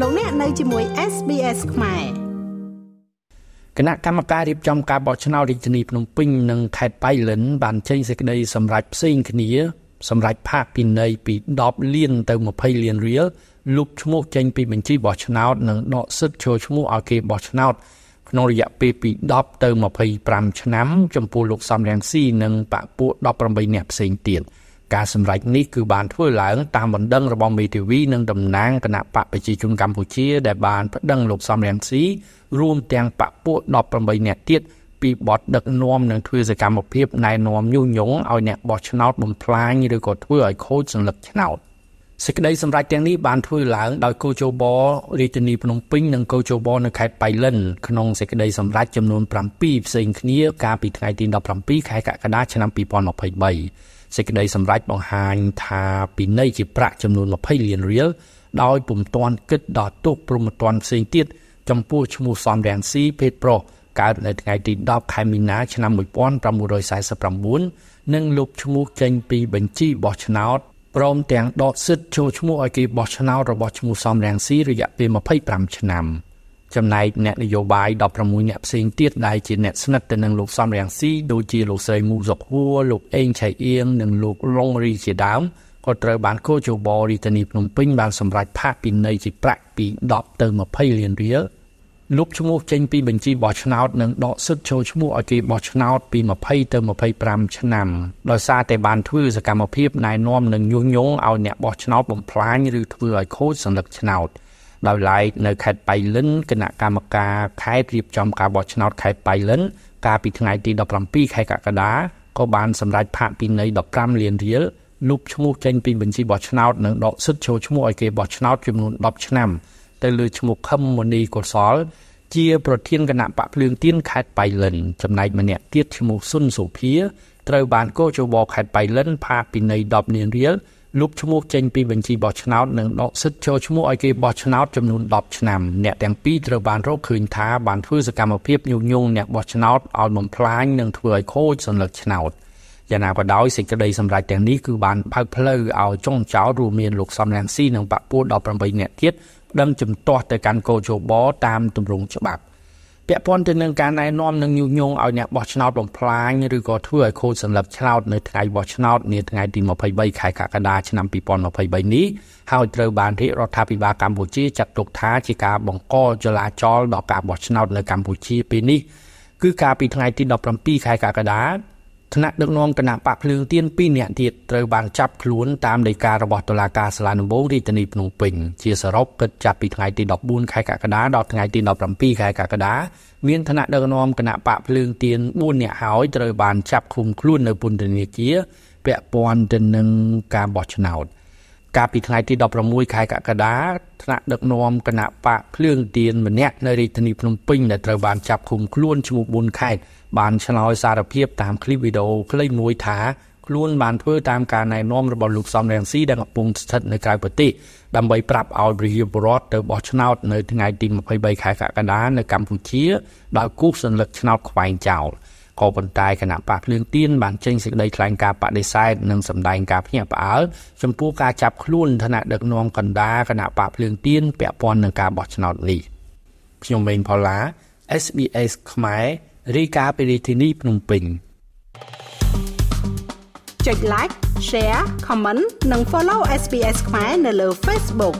លោកអ្នកនៅជាមួយ SBS ខ្មែរគណៈកម្មការរៀបចំការបោះឆ្នោតរាជធានីភ្នំពេញនិងខេត្តបៃលិនបានចេញសេចក្តីសម្រេចផ្សេងគ្នាសម្រាប់ផាកពិន័យពី10លានទៅ20លានរៀលលុបឈ្មោះចេញពីបញ្ជីបោះឆ្នោតនិងដកសិទ្ធិចូលឈ្មោះឲ្យគេបោះឆ្នោតក្នុងរយៈពេលពី10ទៅ25ឆ្នាំចំពោះលោកសំរងស៊ីនិងបពពួក18នាក់ផ្សេងទៀត ការសម្រេចនេះគឺបានធ្វើឡើងតាមបណ្ដឹងរបស់មេធាវីនិងតំណាងគណៈបកប្រជាជនកម្ពុជា ដែលបានប្តឹងលោកសំរងស៊ីរួមទាំងបពពួក18នាក់ទៀតពីបទដឹកនាំនិងធ្វើសកម្មភាពណែនាំញុះញង់ឲ្យអ្នកបោះឆ្នោតបំផ្លាញឬក៏ធ្វើឲ្យខូចសញ្ញាឆ្នោត សេចក្តីសម្រេចទាំងនេះបានធ្វើឡើងដោយកោជបរាជធានីភ្នំពេញនិងកោជបនៅខេត្តបៃលិនក្នុងសេចក្តីសម្រេចចំនួន7ផ្សេងគ្នាកាលពីថ្ងៃទី17ខែកក្កដាឆ្នាំ2023សេចក្តីសម្រេចបង្ហាញថាពិន័យជាប្រាក់ចំនួន20លានរៀលដោយពុំទាន់គិតដល់ទោសព្រហ្មទណ្ឌផ្សេងទៀតចំពោះឈ្មោះសំរាំងស៊ីភេទប្រុសកើតនៅថ្ងៃទី10ខែមីនាឆ្នាំ1949និងលុបឈ្មោះចេញពីបញ្ជីបោះឆ្នោត ព្រមទាំងដកសិទ្ធិចូលឈ្មោះឲ្យគេបោះឆ្នោតរបស់ឈ្មោះសំរាំងស៊ីរយៈពេល25ឆ្នាំចំណែកអ្នកនយោបាយ16អ្នកផ្សេងទៀតដែលជាអ្នកស្និទ្ធទៅនឹងលោកសំរាំងស៊ីដូចជាលោកស្រីមូសុកហួរលោកអេងឆៃអៀងនិងលោកឡុងរីជាដើមក៏ត្រូវបានកោជបរាជធានីភ្នំពេញបានសម្រេចផាកពិន័យជាប្រាក់ពី10ទៅ20លានរៀល លុបឈ្មោះចេញពីបញ្ជីបោះឆ្នោតនិងដកសិទ្ធិចូលឈ្មោះឲ្យគេបោះឆ្នោតពី20ទៅ25ឆ្នាំដោយសារតែបានធ្វើសកម្មភាពណែនាំនិងញុះញង់ឲ្យអ្នកបោះឆ្នោតបំផ្លាញឬធ្វើឲ្យខូចសញ្ញាឆ្នោតដោយឡែកនៅខេត្តបៃលិនគណៈកម្មការខេត្តរៀបចំការបោះឆ្នោតខេត្តបៃលិន កាលពីថ្ងៃទី17ខែកក្កដាក៏បានសម្រេចផាកពិន័យ15លានរៀលលុបឈ្មោះចេញពីបញ្ជីបោះឆ្នោតនិងដកសិទ្ធិចូលឈ្មោះឲ្យគេបោះឆ្នោតចំនួន10ឆ្នាំ ទៅលើឈ្មោះខឹមមនីកុសល ជាប្រធានគណៈបកភ្លើងទៀនខេត្តបៃលិនចំណែកម្នាក់ទៀតឈ្មោះស៊ុនសុភាត្រូវបានកោជបខេត្តបៃលិនផាកពិន័យ10លានរៀលលុបឈ្មោះចេញពីបញ្ជីបោះឆ្នោតនិងដកសិទ្ធិចូលឈ្មោះឲ្យគេបោះឆ្នោតចំនួន10ឆ្នាំអ្នកទាំងពីរត្រូវបានរកឃើញថាបានធ្វើសកម្មភាពញុះញង់អ្នកបោះឆ្នោតឲ្យបំផ្លាញនិងធ្វើឲ្យខូចសញ្ញាឆ្នោតយ៉ាងណាក៏ដោយសេចក្តីសម្រេចទាំងនេះគឺបានបើកផ្លូវឲ្យចុងចោលរួមមានលោកសំរងស៊ីនិងបពុ18នាក់ទៀត ដឹងជំទាស់ទៅកាន់កោជបតាមទម្រង់ច្បាប់ពាក់ព័ន្ធទៅនឹងការណែនាំនិងញុះញង់ឲ្យអ្នកបោះឆ្នោតបំផ្លាញឬក៏ធ្វើឲ្យខូចសន្លឹកឆ្នោតនៅថ្ងៃបោះឆ្នោតនាថ្ងៃទី23ខែកក្កដាឆ្នាំ2023នេះហើយត្រូវបានរាជរដ្ឋាភិបាលកម្ពុជាចាត់ទុកថាជាការបង្កចលាចលដល់ការបោះឆ្នោតនៅកម្ពុជាពេលនេះគឺកាលពីថ្ងៃទី17ខែកក្កដា ថ្នាក់ដឹកនាំគណៈបកភ្លើងទៀន2នាក់ទៀតត្រូវបានចាប់ខ្លួនតាមដីការបស់តុលាការសាលាដំបងរាជធានីភ្នំពេញជាសរុបគិតចាប់ពីថ្ងៃទី14ខែកក្កដាដល់ថ្ងៃទី17ខែកក្កដាមានថ្នាក់ដឹកនាំគណៈបកភ្លើងទៀន4នាក់ហើយត្រូវបានចាប់ឃុំខ្លួននៅពន្ធនាគារពាក់ព័ន្ធទៅនឹងការបោះឆ្នោត កាលពីថ្ងៃទី16ខែកក្កដាថ្នាក់ដឹកនាំគណៈបកភ្លើងទៀនម្នាក់នៅរាជធានីភ្នំពេញដែលត្រូវបានចាប់ឃុំខ្លួនឈ្មោះប៊ុនខេត្តបានឆ្លើយសារភាពតាមคลิปវីដេអូខ្លីមួយថាខ្លួនបានធ្វើតាមការណែនាំរបស់លោកសំរងស៊ីដែលកំពុងស្ថិតនៅក្រៅប្រទេសដើម្បីប្រាប់ឲ្យប្រជាពលរដ្ឋទៅបោះឆ្នោតនៅថ្ងៃទី23ខែកក្កដានៅកម្ពុជាដោយគូសសញ្ញាឆ្នោតខ្វែងចោល ក៏ប៉ុន្តែគណៈបកភ្លើងទៀនបានចេញសេចក្តីថ្លែងការណ៍បដិសេធនិងសម្ដែងការភ្ញាក់ផ្អើលចំពោះការចាប់ខ្លួនឋានៈដឹកនាំកណ្ដាលគណៈបកភ្លើងទៀនពាក់ព័ន្ធនឹងការបោះឆ្នោតនេះខ្ញុំមេងផល្លា SBS ខ្មែររាយការណ៍ពីរាជធានីភ្នំពេញចុច like share comment និង follow SBS ខ្មែរនៅលើ Facebook